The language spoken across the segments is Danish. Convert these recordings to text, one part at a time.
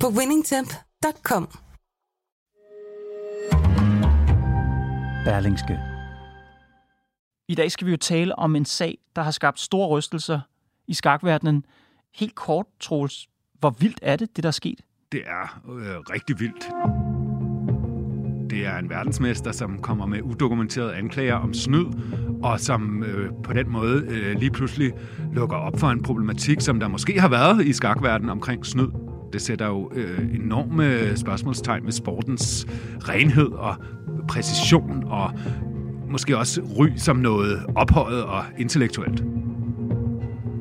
på winningtemp.com. Berlingske. I dag skal vi jo tale om en sag, der har skabt store rystelser i skakverdenen. Helt kort, Troels, hvor vildt er det, det der er sket? Det er øh, rigtig vildt. Det er en verdensmester, som kommer med udokumenterede anklager om snyd, og som øh, på den måde øh, lige pludselig lukker op for en problematik, som der måske har været i skakverdenen omkring snyd. Det sætter jo øh, enorme spørgsmålstegn med sportens renhed og præcision og måske også ry som noget ophøjet og intellektuelt.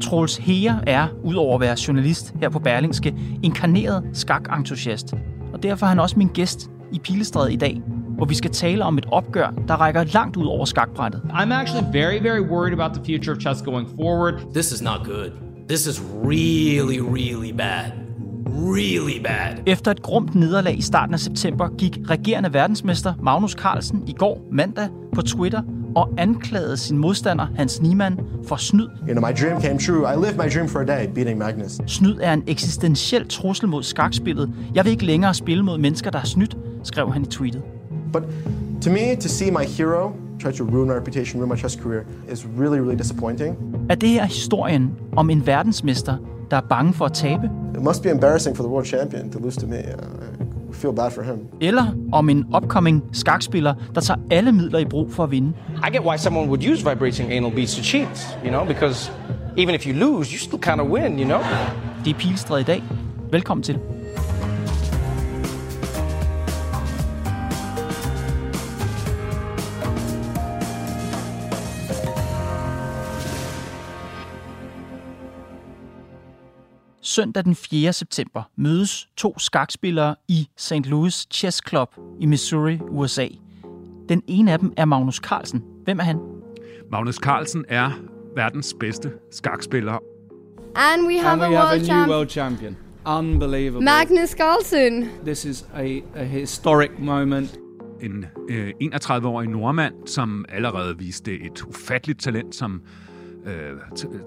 Troels Heer er, udover at være journalist her på Berlingske, inkarneret skakentusiast. Og derfor er han også min gæst i Pilestræde i dag, hvor vi skal tale om et opgør, der rækker langt ud over skakbrættet. I'm actually very, very worried about the future of chess going forward. This is not good. This is really, really bad. Really bad. Efter et grumt nederlag i starten af september gik regerende verdensmester Magnus Carlsen i går mandag på Twitter og anklagede sin modstander Hans Niemann for snyd. You know, my dream came true. I lived my dream for a day, beating Magnus. Snyd er en eksistentiel trussel mod skakspillet. Jeg vil ikke længere spille mod mennesker, der har snydt, skrev han i tweetet. But to me, to see my hero try to ruin my reputation, ruin my chess career, is really, really disappointing. Er det her historien om en verdensmester, der er bange for at tabe? Must be embarrassing for the world champion to lose to me. I feel bad for him. Eller om en upcoming skakspiller, der tager alle midler i brug for at vinde? I get why someone would use vibrating anal beads to cheat, you know, because even if you lose, you still kind of win, you know? Det er Pilestræde i dag. Velkommen til. Søndag den 4. september mødes to skakspillere i St. Louis Chess Club i Missouri, USA. Den ene af dem er Magnus Carlsen. Hvem er han? Magnus Carlsen er verdens bedste skakspiller. And we have, and we a, have world a new champ- world champion. Unbelievable. Magnus Carlsen. This is a, a historic moment. En øh, 31-årig nordmand, som allerede viste et ufatteligt talent som øh,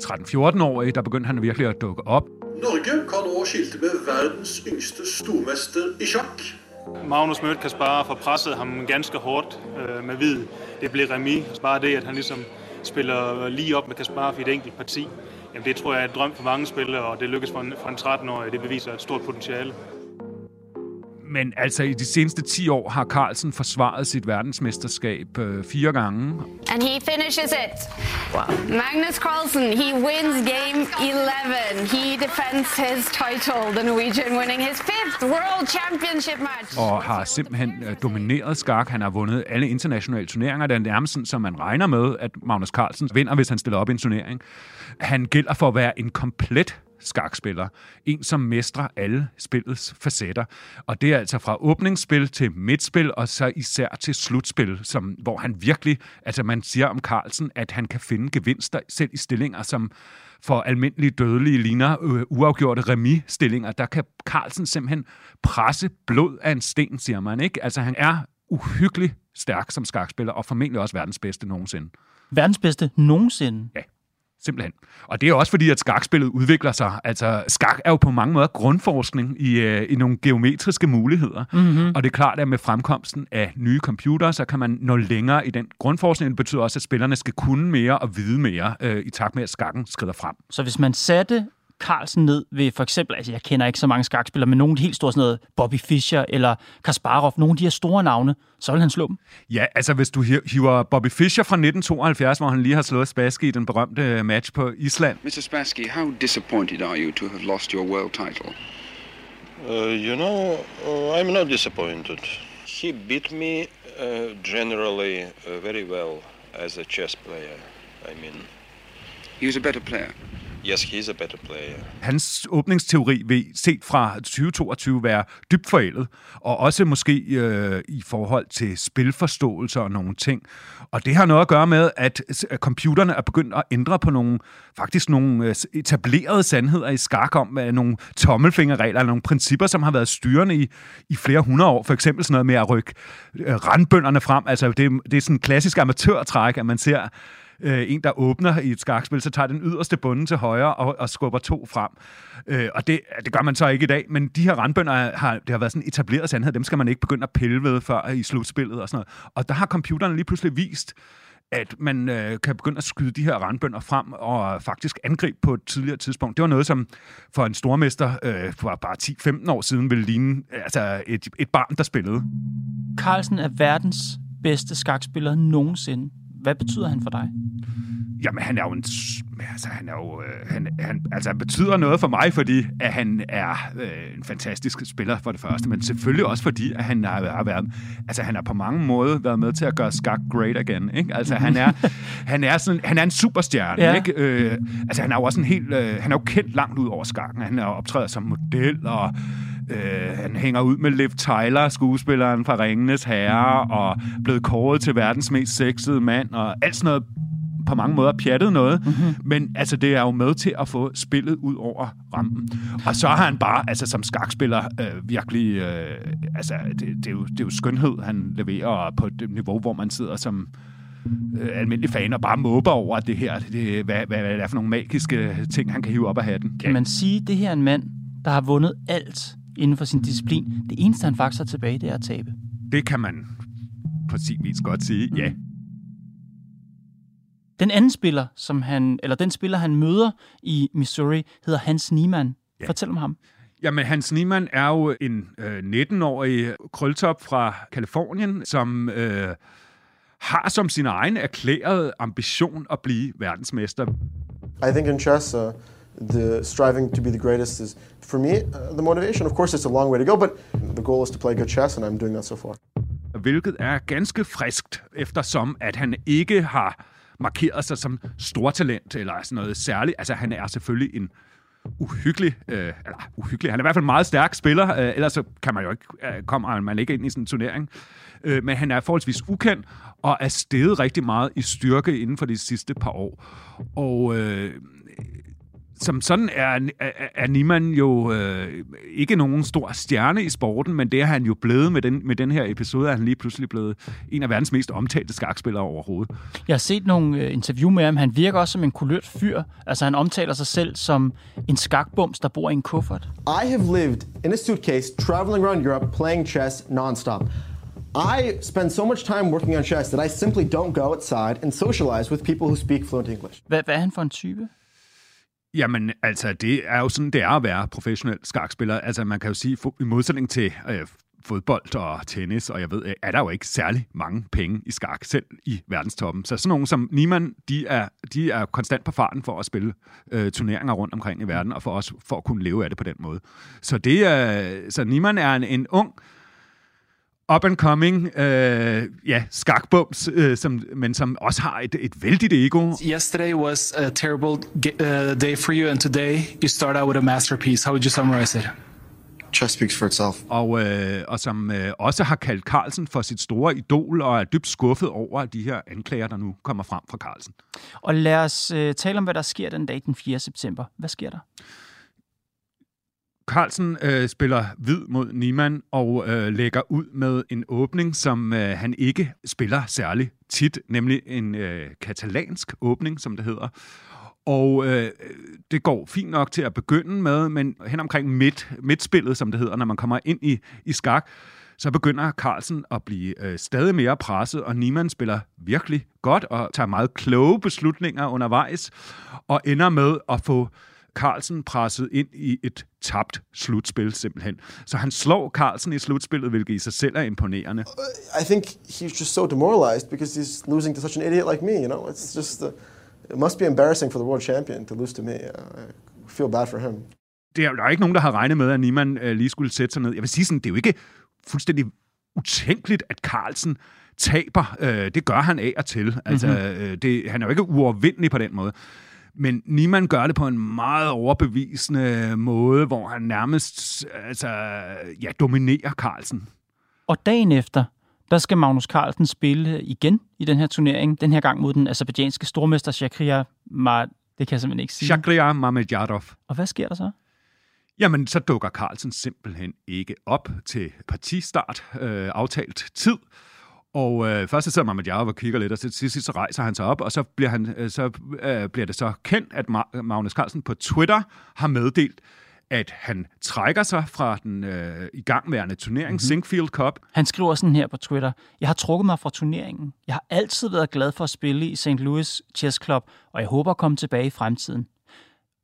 13-14-årig. Der begyndte han virkelig at dukke op. Norge kan nå skilte med verdens yngste stormester i sjakk. Magnus mødte Kaspar og pressede ham ganske hårdt øh, med hvid. Det blev remis. Bare det, at han ligesom spiller lige op med Kaspar i et enkelt parti. Jamen det tror jeg er et drøm for mange spillere, og det lykkes for en, for en 13-årig. Det beviser et stort potentiale. Men altså i de seneste 10 år har Carlsen forsvaret sit verdensmesterskab øh, fire gange. And he finishes it. Wow. Magnus Carlsen, he wins game 11. He defends his title, the Norwegian winning his fifth World Championship match. Og har simpelthen øh, domineret skak. Han har vundet alle internationale turneringer. Det er nærmest sådan, som man regner med, at Magnus Carlsen vinder, hvis han stiller op i en turnering. Han gælder for at være en komplet skakspiller. En, som mestrer alle spillets facetter. Og det er altså fra åbningsspil til midtspil, og så især til slutspil, som, hvor han virkelig, altså man siger om Carlsen, at han kan finde gevinster selv i stillinger, som for almindelige dødelige ligner øh, uafgjorte remis-stillinger. Der kan Carlsen simpelthen presse blod af en sten, siger man. ikke. Altså han er uhyggelig stærk som skakspiller, og formentlig også verdens bedste nogensinde. Verdens bedste nogensinde? Ja. Simpelthen. Og det er også fordi, at skakspillet udvikler sig. Altså, skak er jo på mange måder grundforskning i, øh, i nogle geometriske muligheder. Mm-hmm. Og det er klart, at med fremkomsten af nye computere, så kan man nå længere i den grundforskning. Det betyder også, at spillerne skal kunne mere og vide mere øh, i takt med, at skakken skrider frem. Så hvis man satte Carlsen ned ved for eksempel, altså jeg kender ikke så mange skakspillere, men nogle af de helt store sådan noget, Bobby Fischer eller Kasparov, nogle af de her store navne, så vil han slå dem. Ja, altså hvis du hiver Bobby Fischer fra 1972, hvor han lige har slået Spassky i den berømte match på Island. Mr. Spassky, how disappointed are you to have lost your world title? Uh, you know, uh, I'm not disappointed. He beat me uh, generally uh, very well as a chess player. I mean, he was a better player. Yes, he's a better player. Hans åbningsteori vil set fra 2022 være dybt forældet, og også måske øh, i forhold til spilforståelse og nogle ting. Og det har noget at gøre med, at computerne er begyndt at ændre på nogle, faktisk nogle øh, etablerede sandheder i skak om, hvad nogle tommelfingerregler, nogle principper, som har været styrende i, i flere hundrede år. For eksempel sådan noget med at rykke øh, randbønderne frem. Altså, det, det er sådan en klassisk amatørtræk, at man ser øh, en, der åbner i et skakspil, så tager den yderste bunde til højre og, og skubber to frem. Øh, og det, det gør man så ikke i dag, men de her randbønder har, det har været sådan en etableret sandhed, dem skal man ikke begynde at pille ved før i slutspillet og sådan noget. Og der har computerne lige pludselig vist, at man øh, kan begynde at skyde de her randbønder frem og faktisk angribe på et tidligere tidspunkt. Det var noget, som for en stormester øh, for bare 10-15 år siden ville ligne altså et, et barn, der spillede. Carlsen er verdens bedste skakspiller nogensinde. Hvad betyder han for dig? Jamen, han er jo en... Altså, han er jo... Øh, han, han, altså, han betyder noget for mig, fordi at han er øh, en fantastisk spiller for det første, men selvfølgelig også fordi, at han har, har været... Altså, han har på mange måder været med til at gøre skak great again, ikke? Altså, han er, han er, sådan, han er en superstjerne, Ja. ikke? Øh, altså, han er jo også en helt... Øh, han er jo kendt langt ud over skakken. Han er optræder som model, og Øh, han hænger ud med Liv Tyler, skuespilleren fra Ringenes Herre, og blevet kåret til verdens mest sexede mand, og alt sådan noget på mange måder pjattet noget, mm-hmm. men altså, det er jo med til at få spillet ud over rampen. Og så har han bare, altså som skakspiller, øh, virkelig, øh, altså, det, det, er jo, det er jo skønhed, han leverer på et niveau, hvor man sidder som øh, almindelig fan og bare måber over det her, det, hvad, hvad, hvad det er for nogle magiske ting, han kan hive op af hatten. Kan man sige, at det her er en mand, der har vundet alt inden for sin disciplin? Det eneste, han faktisk har tilbage, det er at tabe. Det kan man på sin vis godt sige, ja. Den anden spiller, som han, eller den spiller, han møder i Missouri, hedder Hans Niemann. Ja. Fortæl om ham. Jamen, Hans Niemann er jo en øh, 19-årig krøltop fra Kalifornien, som øh, har som sin egen erklærede ambition at blive verdensmester. I think in chess, uh, the striving to be the greatest is, for me, uh, the motivation. Of course, it's a long way to go, but the goal is to play good chess, and I'm doing that so far. Hvilket er ganske friskt, eftersom at han ikke har markeret sig som stortalent eller sådan noget særligt. Altså, han er selvfølgelig en uhyggelig, øh, eller uhyggelig, han er i hvert fald en meget stærk spiller, øh, ellers så kan man jo ikke, øh, kommer man ikke ind i sådan en turnering. Øh, men han er forholdsvis ukendt, og er steget rigtig meget i styrke inden for de sidste par år. Og øh, som sådan er, er, er Niemann jo øh, ikke nogen stor stjerne i sporten, men det er han jo blevet med den, med den her episode, er han lige pludselig blevet en af verdens mest omtalte skakspillere overhovedet. Jeg har set nogle øh, interview med ham. Han virker også som en kulørt fyr. Altså, han omtaler sig selv som en skakbums, der bor i en kuffert. I have lived in a suitcase, traveling around Europe, playing chess nonstop. I spend so much time working on chess that I simply don't go outside and socialize with people who speak fluent English. Hvad, hvad er han for en type? Jamen, altså, det er jo sådan, det er at være professionel skakspiller. Altså, man kan jo sige, i modsætning til øh, fodbold og tennis, og jeg ved, øh, er der jo ikke særlig mange penge i skak, selv i verdenstoppen. Så sådan nogen som Niemann, de er, de er konstant på farten for at spille øh, turneringer rundt omkring i verden, og for også for at kunne leve af det på den måde. Så, det er, så Niemann er en, en ung, up-and-coming øh, ja, skakbums, øh, som, men som også har et, et vældigt ego. Yesterday was a terrible ge- uh, day for you, and today you start out with a masterpiece. How would you summarize it? Chess speaks for itself. Og, øh, og som øh, også har kaldt Carlsen for sit store idol, og er dybt skuffet over de her anklager, der nu kommer frem fra Carlsen. Og lad os øh, tale om, hvad der sker den dag den 4. september. Hvad sker der? Carlsen øh, spiller hvid mod Niemann og øh, lægger ud med en åbning, som øh, han ikke spiller særlig tit, nemlig en øh, katalansk åbning, som det hedder. Og øh, det går fint nok til at begynde med, men hen omkring midt, midtspillet, som det hedder, når man kommer ind i, i skak, så begynder Carlsen at blive øh, stadig mere presset, og Niemann spiller virkelig godt og tager meget kloge beslutninger undervejs, og ender med at få Carlsen presset ind i et tabt slutspil simpelthen. Så han slår Carlsen i slutspillet, hvilket i sig selv er imponerende. I think he's just so demoralized because he's losing to such an idiot like me. You know, it's just uh, it must be embarrassing for the world champion to lose to me. Uh, I feel bad for him. Det er der er ikke nogen, der har regnet med, at Niemann øh, lige skulle sætte sig ned. Jeg vil sige sådan, det er jo ikke fuldstændig utænkeligt, at Carlsen taber. Øh, det gør han af og til. Altså, Mhm. øh, det, han er jo ikke uovervindelig på den måde. Men Niemann gør det på en meget overbevisende måde, hvor han nærmest altså, ja, dominerer Carlsen. Og dagen efter, der skal Magnus Carlsen spille igen i den her turnering. Den her gang mod den azerbaijanske stormester Shakriar Mar... Det kan jeg simpelthen ikke sige. Shakriar Mamedjadov. Og hvad sker der så? Jamen, så dukker Carlsen simpelthen ikke op til partistart, øh, aftalt tid. Og øh, først så sidder Mamedjadov og kigger lidt, og til sidst så rejser han sig op, og så bliver, han, øh, så, øh, bliver det så kendt, at Ma- Magnus Carlsen på Twitter har meddelt, at han trækker sig fra den øh, igangværende turnering, mm-hmm. Sinkfield Cup. Han skriver sådan her på Twitter. Jeg har trukket mig fra turneringen. Jeg har altid været glad for at spille i St. Louis Chess Club, og jeg håber at komme tilbage i fremtiden.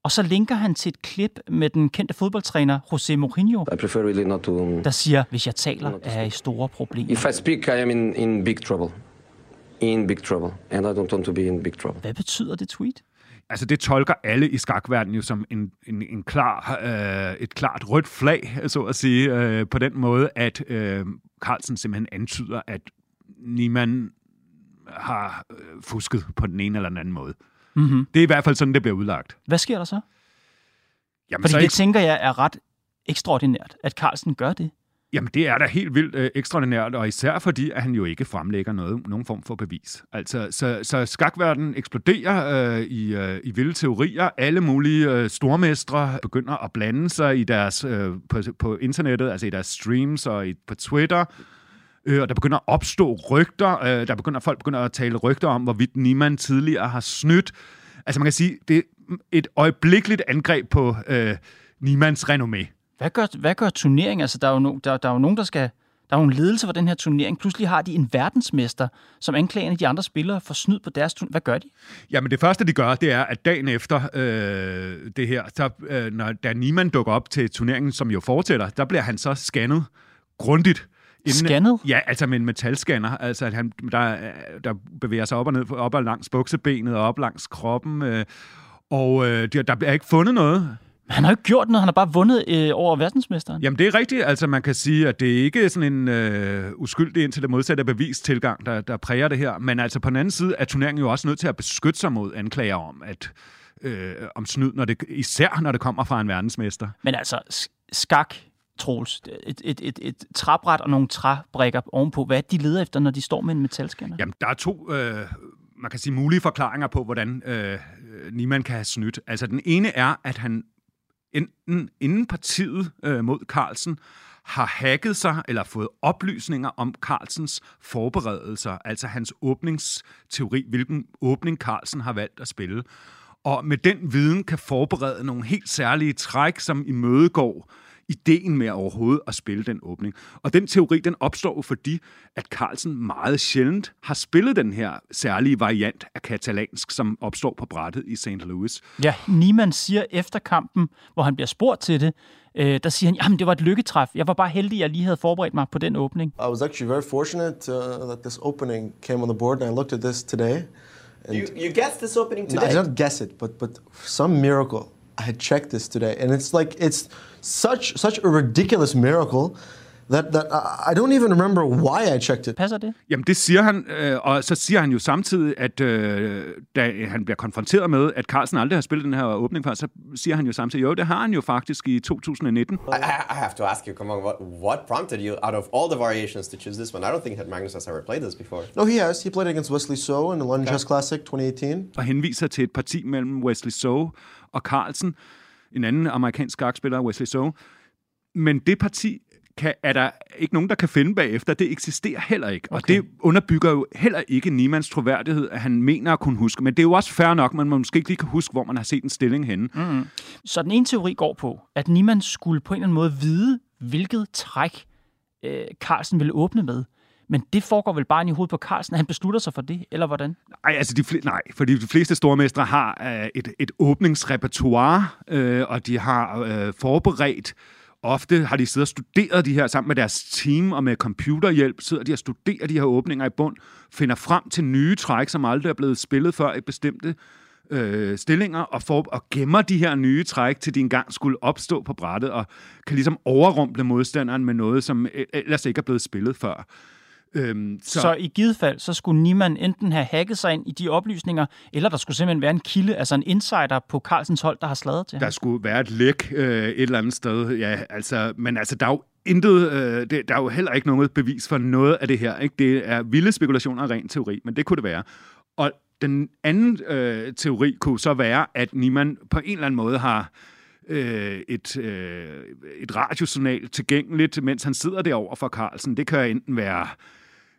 Og så linker han til et klip med den kendte fodboldtræner José Mourinho, I prefer really not to. der siger, hvis jeg taler, er jeg i store problemer. If I speak, I am in, in big trouble. In big trouble. And I don't want to be in big trouble. Hvad betyder det tweet? Altså, det tolker alle i skakverdenen jo som en, en, en klar, øh, et klart rødt flag, så at sige, øh, på den måde, at øh, Carlsen simpelthen antyder, at Niemann har øh, fusket på den ene eller den anden måde. Mm-hmm. Det er i hvert fald sådan, det bliver udlagt. Hvad sker der så? Jamen, Fordi så det ikke- tænker jeg er ret ekstraordinært, at Carlsen gør det. Jamen, det er da helt vildt øh, ekstraordinært, og især fordi, at han jo ikke fremlægger noget, nogen form for bevis. Altså, så, så skakverdenen eksploderer øh, i, øh, i vilde teorier. Alle mulige øh, stormestre begynder at blande sig i deres, øh, på, på internettet, altså i deres streams og i, på Twitter. Øh, og der begynder at opstå rygter. Øh, der begynder folk begynder at tale rygter om, hvorvidt Niemann tidligere har snydt. Altså man kan sige, det er et øjeblikkeligt angreb på øh, Niemanns renommé. Hvad gør, hvad gør turneringen? Altså, der er, jo no, der, der er jo nogen, der skal... Der er jo en ledelse for den her turnering. Pludselig har de en verdensmester, som anklager de andre spillere for snyd på deres turnering. Hvad gør de? Jamen det første, de gør, det er, at dagen efter øh, det her, så, øh, når, da Niemann dukker op til turneringen, som jo fortsætter, der bliver han så scannet grundigt. Scannet? Ja, altså med en metalscanner. Altså, at han, der, der bevæger sig op og ned, op og langs buksebenet og op langs kroppen. Øh, og øh, der, der bliver ikke fundet noget. Han har jo ikke gjort noget. Han har bare vundet øh, over verdensmesteren. Jamen, det er rigtigt. Altså, man kan sige, at det er ikke sådan en øh, uskyldig indtil det modsatte bevistilgang, der, der præger det her. Men altså, på den anden side er turneringen jo også nødt til at beskytte sig mod anklager om, at øh, om snyd, når det, især når det kommer fra en verdensmester. Men altså, skak, Troels, et, et, et, et træbræt og nogle træbrikker ovenpå. Hvad er de leder efter, når de står med en metalscanner? Jamen, der er to, øh, man kan sige, mulige forklaringer på, hvordan øh, Niemann kan have snydt. Altså, den ene er, at han enten inden partiet øh, mod Carlsen har hacket sig eller fået oplysninger om Carlsens forberedelser, altså hans åbningsteori, hvilken åbning Carlsen har valgt at spille. Og med den viden kan forberede nogle helt særlige træk, som imødegår ideen med overhovedet at spille den åbning. Og den teori, den opstår jo fordi, at Carlsen meget sjældent har spillet den her særlige variant af katalansk, som opstår på brættet i St. Louis. Ja, Niemann siger efter kampen, hvor han bliver spurgt til det, øh, der siger han, jamen det var et lykketræf. Jeg var bare heldig, at jeg lige havde forberedt mig på den åbning. I was actually very fortunate uh, that this opening came on the board, and I looked at this today. And You, you guessed this opening No, today. I didn't guess it, but but some miracle, I had checked this today, and it's like it's such such a ridiculous miracle that that I, don't even remember why I checked it. Passer det? Jamen, det siger han, øh, og så siger han jo samtidig, at øh, da han bliver konfronteret med, at Carlsen aldrig har spillet den her åbning før, så siger han jo samtidig, jo, det har han jo faktisk i 2019. I, I I have to ask you, come on, what, what prompted you out of all the variations to choose this one? I don't think that Magnus has ever played this before. No, he has. He played against Wesley So in the London Chess Classic 2018. og henviser til et parti mellem Wesley So og Carlsen, en anden amerikansk skakspiller, Wesley So. Men det parti kan, er der ikke nogen, der kan finde bagefter. Det eksisterer heller ikke. Okay. Og det underbygger jo heller ikke Niemanns troværdighed, at han mener at kunne huske. Men det er jo også fair nok, man måske ikke lige kan huske, hvor man har set en stilling henne. Mm. Så den ene teori går på, at Niemann skulle på en eller anden måde vide, hvilket træk øh, Carlsen ville åbne med. Men det foregår vel bare i hovedet på Carlsen, at han beslutter sig for det, eller hvordan? Nej, altså de fl- nej, fordi de fleste stormestre har øh, et, et åbningsrepertoire, øh, og de har øh, forberedt Ofte har de siddet og studeret de her sammen med deres team og med computerhjælp, sidder de og studerer de her åbninger i bund, finder frem til nye træk, som aldrig er blevet spillet før i bestemte øh, stillinger, og, for, og gemmer de her nye træk, til de engang skulle opstå på brættet, og kan ligesom overrumple modstanderen med noget, som e-, ellers ikke er blevet spillet før. Øhm, så... så i givet fald, så skulle Niemann enten have hacket sig ind i de oplysninger, eller der skulle simpelthen være en kilde, altså en insider på Carlsens hold, der har sladret til Der ham. skulle være et læk øh, et eller andet sted, ja, altså, men altså, der er jo intet, øh, det, der er jo heller ikke noget bevis for noget af det her, ikke? Det er vilde spekulationer og ren teori, men det kunne det være. Og den anden øh, teori kunne så være, at Niemann på en eller anden måde har øh, et, øh, et radiosignal tilgængeligt, mens han sidder derovre for Carlsen. Det kan enten være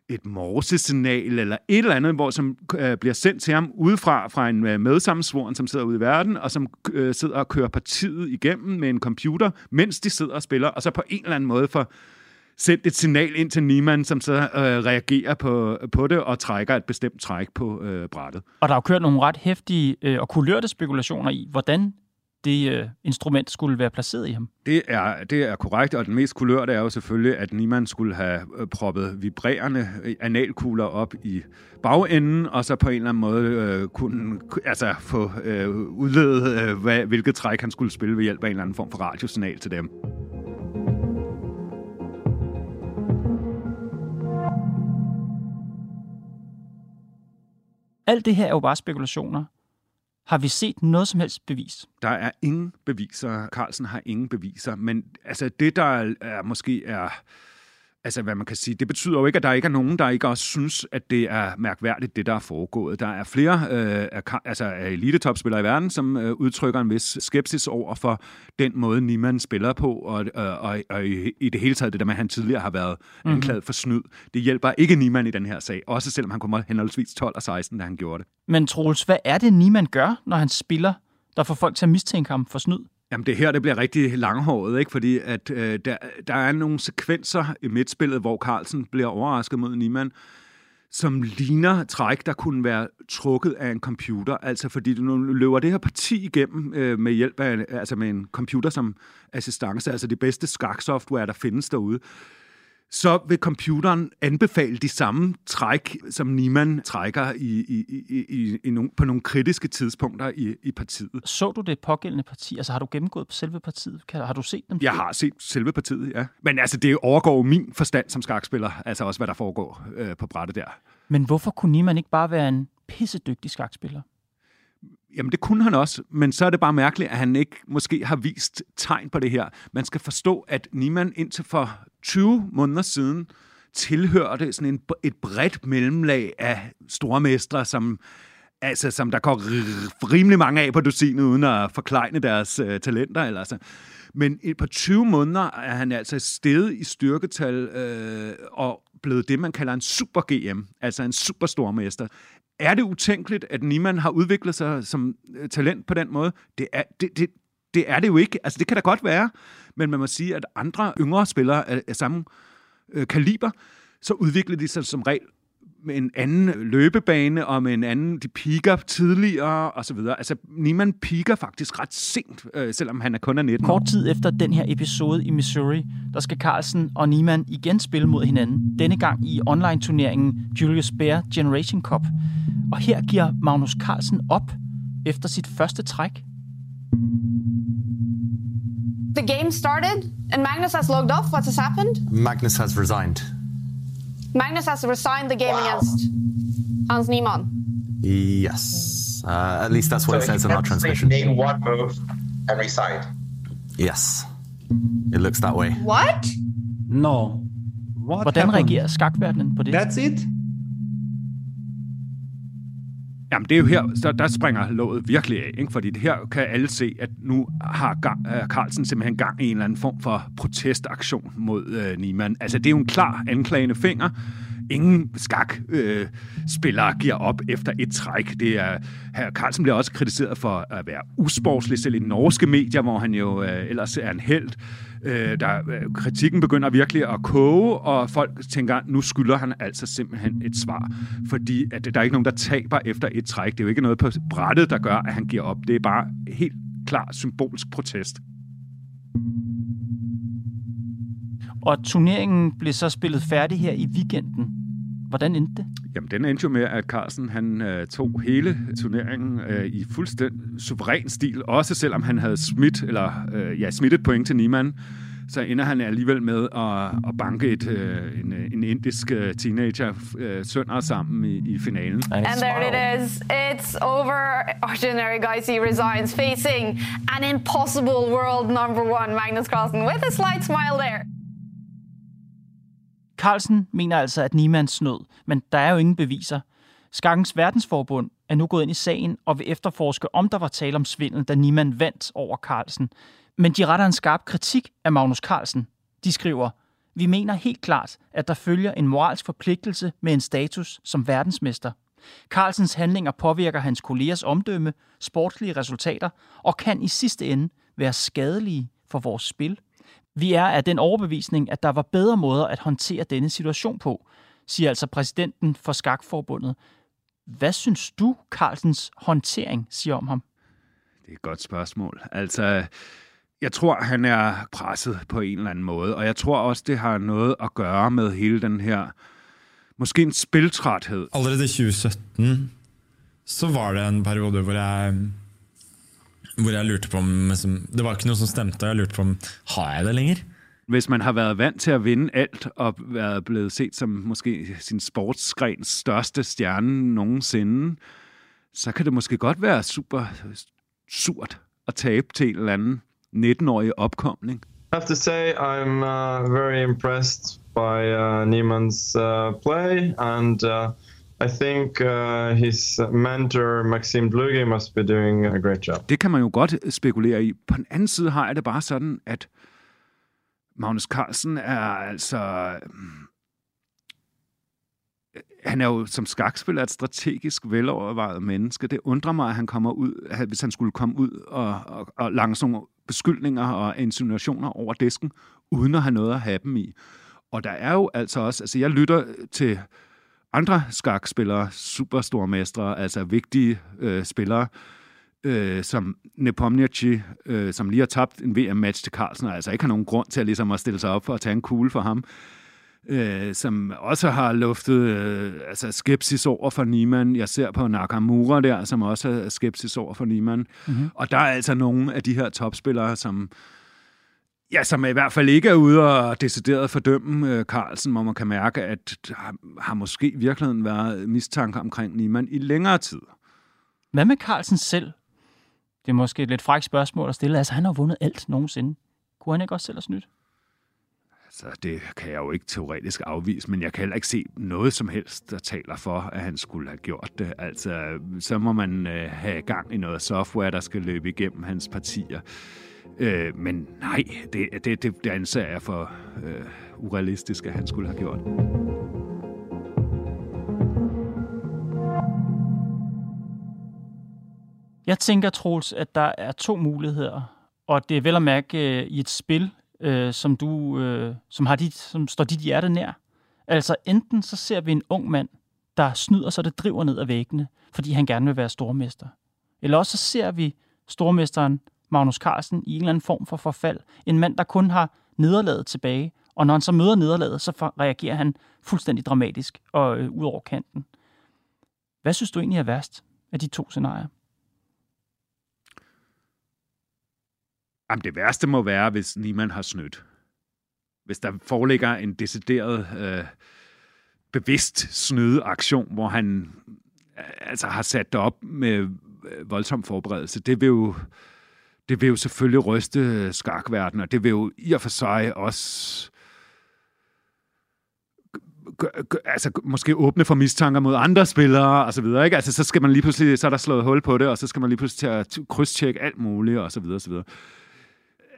et morsesignal eller et eller andet, hvor som øh, bliver sendt til ham udefra fra en øh, medsammensvoren, som sidder ude i verden, og som øh, sidder og kører partiet igennem med en computer, mens de sidder og spiller, og så på en eller anden måde får sendt et signal ind til Niemann, som så øh, reagerer på, på det og trækker et bestemt træk på øh, brættet. Og der er jo kørt nogle ret hæftige øh, og kulørte spekulationer i, hvordan det øh, instrument skulle være placeret i ham. Det er, det er korrekt, og den mest kulørte er jo selvfølgelig, at Niemann skulle have øh, proppet vibrerende analkugler op i bagenden, og så på en eller anden måde øh, kunne altså, få øh, udledet, øh, hvad, hvilket træk han skulle spille ved hjælp af en eller anden form for radiosignal til dem. Alt det her er jo bare spekulationer. Har vi set noget som helst bevis? Der er ingen beviser. Carlsen har ingen beviser. Men altså, det, der er, måske er... Altså, hvad man kan sige, det betyder jo ikke, at der ikke er nogen, der ikke også synes, at det er mærkværdigt, det der er foregået. Der er flere øh, af, altså, af elitetopspillere i verden, som øh, udtrykker en vis skepsis over for den måde, Niemann spiller på, og, og, og, og i, i det hele taget det der med, at han tidligere har været Mhm. anklaget for snyd. Det hjælper ikke Niemann i den her sag, også selvom han kommer henholdsvis 12 og 16, da han gjorde det. Men Troels, hvad er det, Niemann gør, når han spiller, der får folk til at mistænke ham for snyd? Jamen det her, det bliver rigtig langhåret, ikke? fordi at, øh, der, der er nogle sekvenser i midtspillet, hvor Carlsen bliver overrasket mod Niemann, som ligner træk, der kunne være trukket af en computer. Altså fordi du nu løber det her parti igennem øh, med hjælp af altså med en computer som assistance, altså det bedste skaksoftware, der findes derude så vil computeren anbefale de samme træk, som Niemann trækker i, i, i, i, i nogle, på nogle kritiske tidspunkter i, i partiet. Så du det pågældende parti? Altså har du gennemgået på selve partiet? Kan, har du set dem? Jeg har set selve partiet, ja. Men altså, det overgår min forstand som skakspiller, altså også, hvad der foregår øh, på brættet der. Men hvorfor kunne Niemann ikke bare være en pissedygtig skakspiller? Jamen, det kunne han også, men så er det bare mærkeligt, at han ikke måske har vist tegn på det her. Man skal forstå, at Niemann indtil for 20 måneder siden tilhørte sådan en, et bredt mellemlag af stormestre, som, altså, som der går rimelig mange af på dusinet, uden at forklejne deres øh, talenter. Eller, altså. Men et par 20 måneder er han altså steget i styrketal øh, og blevet det, man kalder en super GM, altså en superstormester. Er det utænkeligt, at Niemann har udviklet sig som øh, talent på den måde? Det er det, det, det er det jo ikke. Altså, det kan da godt være, men man må sige, at andre yngre spillere af, af samme øh, kaliber, så udvikler de sig som regel med en anden løbebane og med en anden, de piker tidligere og så videre. Altså, Niemann piker faktisk ret sent, øh, selvom han er kun er 19 Kort tid efter den her episode i Missouri, der skal Carlsen og Niemann igen spille mod hinanden. Denne gang i online-turneringen Julius Baer Generation Cup. Og her giver Magnus Carlsen op efter sit første træk. The game started and Magnus has logged off. What has happened? Magnus has resigned. Magnus has resigned the game against Hans Niemann. Yes. Uh, at least that's what so it says in our transmission. made one move and resigned. Yes. It looks that way. What? No. What Hvordan happened? reagerer skakverdenen på det? That's it? Jamen, det er jo her, der, der springer låget virkelig af, ikke? fordi det her kan alle se, at nu har gang, uh, øh, Carlsen simpelthen gang i en eller anden form for protestaktion mod uh, Niemann. Altså, det er jo en klar anklagende finger. Ingen skakspillere øh, spillere giver op efter et træk. Det er, her Carlsen bliver også kritiseret for at være usportslig, selv i norske medier, hvor han jo øh, ellers er en held. Øh, der, øh, kritikken begynder virkelig at koge, og folk tænker, nu skylder han altså simpelthen et svar. Fordi at der er ikke nogen, der taber efter et træk. Det er jo ikke noget på brættet, der gør, at han giver op. Det er bare helt klar symbolsk protest. Og turneringen blev så spillet færdig her i weekenden. Hvordan endte det? Jamen, den endte jo med, at Carlsen han øh, tog hele turneringen øh, i fuldstændig suveræn stil, også selvom han havde smidt, eller, øh, ja, smidt et point til Niemann, så ender han alligevel med at, at banke et, øh, en, en indisk øh, teenager øh, sønder sammen i, i finalen. And there it is. It's over. Ordinary Geisy resigns, facing an impossible world number one, Magnus Carlsen, with a slight smile there. Carlsen mener altså, at Niemann snød, men der er jo ingen beviser. Skakkens verdensforbund er nu gået ind i sagen og vil efterforske, om der var tale om svindel, da Niemann vandt over Carlsen. Men de retter en skarp kritik af Magnus Carlsen. De skriver, vi mener helt klart, at der følger en moralsk forpligtelse med en status som verdensmester. Carlsens handlinger påvirker hans kollegers omdømme, sportslige resultater og kan i sidste ende være skadelige for vores spil. Vi er af den overbevisning, at der var bedre måder at håndtere denne situation på, siger altså præsidenten for Skakforbundet. Hvad synes du, Carlsens håndtering siger om ham? Det er et godt spørgsmål. Altså, jeg tror, han er presset på en eller anden måde, og jeg tror også, det har noget at gøre med hele den her, måske en spiltræthed. Allerede i 2017 så var det en periode, hvor jeg hvor jeg lurte på om liksom, Det var ikke noe som stemte, og jeg lurte på om har jeg det lenger? Hvis man har været vant til at vinde alt, og været blevet set som måske sin sportsgrens største stjerne nogensinde, så kan det måske godt være super surt at tabe til en eller anden 19-årig opkomling. I have to say I'm uh, very impressed by uh, Niemann's uh, play, and uh, i think uh, his mentor Maxim Bluge must be doing a great job. Det kan man jo godt spekulere i. På den anden side har jeg det bare sådan, at Magnus Carlsen er altså... Øh, han er jo som skakspiller et strategisk velovervejet menneske. Det undrer mig, at han kommer ud, hvis han skulle komme ud og, og, og lange sådan nogle beskyldninger og insinuationer over disken, uden at have noget at have dem i. Og der er jo altså også, altså jeg lytter til andre skakspillere, superstormestre, altså vigtige øh, spillere, øh, som Nepomniachtchi, øh, som lige har tabt en VM-match til Carlsen, og altså ikke har nogen grund til at, ligesom at stille sig op og tage en kugle for ham, øh, som også har luftet øh, altså skepsis over for Niemann. Jeg ser på Nakamura der, som også har skepsis over for Niemann. Mm-hmm. Og der er altså nogle af de her topspillere, som Ja, som i hvert fald ikke er ude og decideret fordømme øh, Carlsen, hvor man kan mærke, at der har, måske i virkeligheden været mistanke omkring Niemann i længere tid. Hvad med Carlsen selv? Det er måske et lidt frækt spørgsmål at stille. Altså, han har vundet alt nogensinde. Kunne han ikke også selv have snydt? Altså, det kan jeg jo ikke teoretisk afvise, men jeg kan heller ikke se noget som helst, der taler for, at han skulle have gjort det. Altså, så må man øh, have gang i noget software, der skal løbe igennem hans partier. Øh, men nej, det, det, det, det anser jeg for øh, urealistisk, at han skulle have gjort. Jeg tænker, Troels, at der er to muligheder, og det er vel at mærke øh, i et spil, øh, som, du, øh, som, har dit, som står dit hjerte nær. Altså enten så ser vi en ung mand, der snyder, så det driver ned ad væggene, fordi han gerne vil være stormester. Eller også så ser vi stormesteren Magnus Carlsen i en eller anden form for forfald. En mand, der kun har nederlaget tilbage, og når han så møder nederlaget, så reagerer han fuldstændig dramatisk og øh, ud over kanten. Hvad synes du egentlig er værst af de to scenarier? Jamen, det værste må være, hvis Niemann har snydt. Hvis der foreligger en decideret øh, bevidst snydeaktion, hvor han øh, altså har sat det op med øh, voldsom forberedelse, det vil jo det vil jo selvfølgelig ryste øh, skakverdenen, og det vil jo i og for sig også altså måske åbne for mistanker mod andre spillere og så videre, ikke? Altså så skal man lige pludselig, så er der slået hul på det, og så skal man lige pludselig til at krydstjekke alt muligt og så videre og så videre.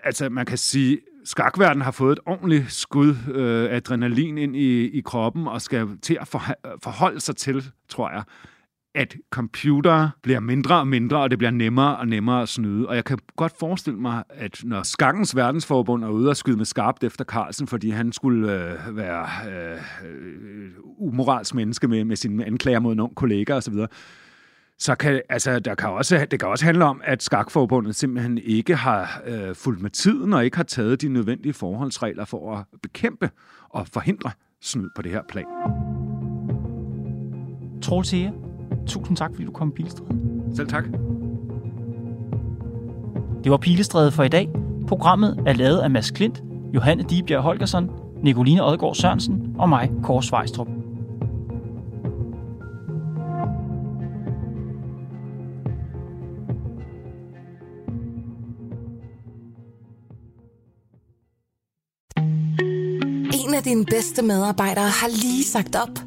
Altså man kan sige, skakverdenen har fået et ordentligt skud øh, adrenalin ind i, i kroppen og skal til at forholde sig til, tror jeg, at computer bliver mindre og mindre, og det bliver nemmere og nemmere at snyde. Og jeg kan godt forestille mig, at når Skakkens verdensforbund er ude og skyde med skarpt efter Carlsen, fordi han skulle øh, være øh, umoralsk menneske med, med sine anklager mod nogle kolleger osv., så kan, altså, der kan også, det kan også handle om, at Skakforbundet simpelthen ikke har øh, fulgt med tiden og ikke har taget de nødvendige forholdsregler for at bekæmpe og forhindre snyd på det her plan. Troels Tusind tak, fordi du kom i Pilestræde. Selv tak. Det var Pilestræde for i dag. Programmet er lavet af Mads Klint, Johanne Dibjerg Holgersen, Nicoline Odgaard Sørensen og mig, Kåre Svejstrup. En af dine bedste medarbejdere har lige sagt op.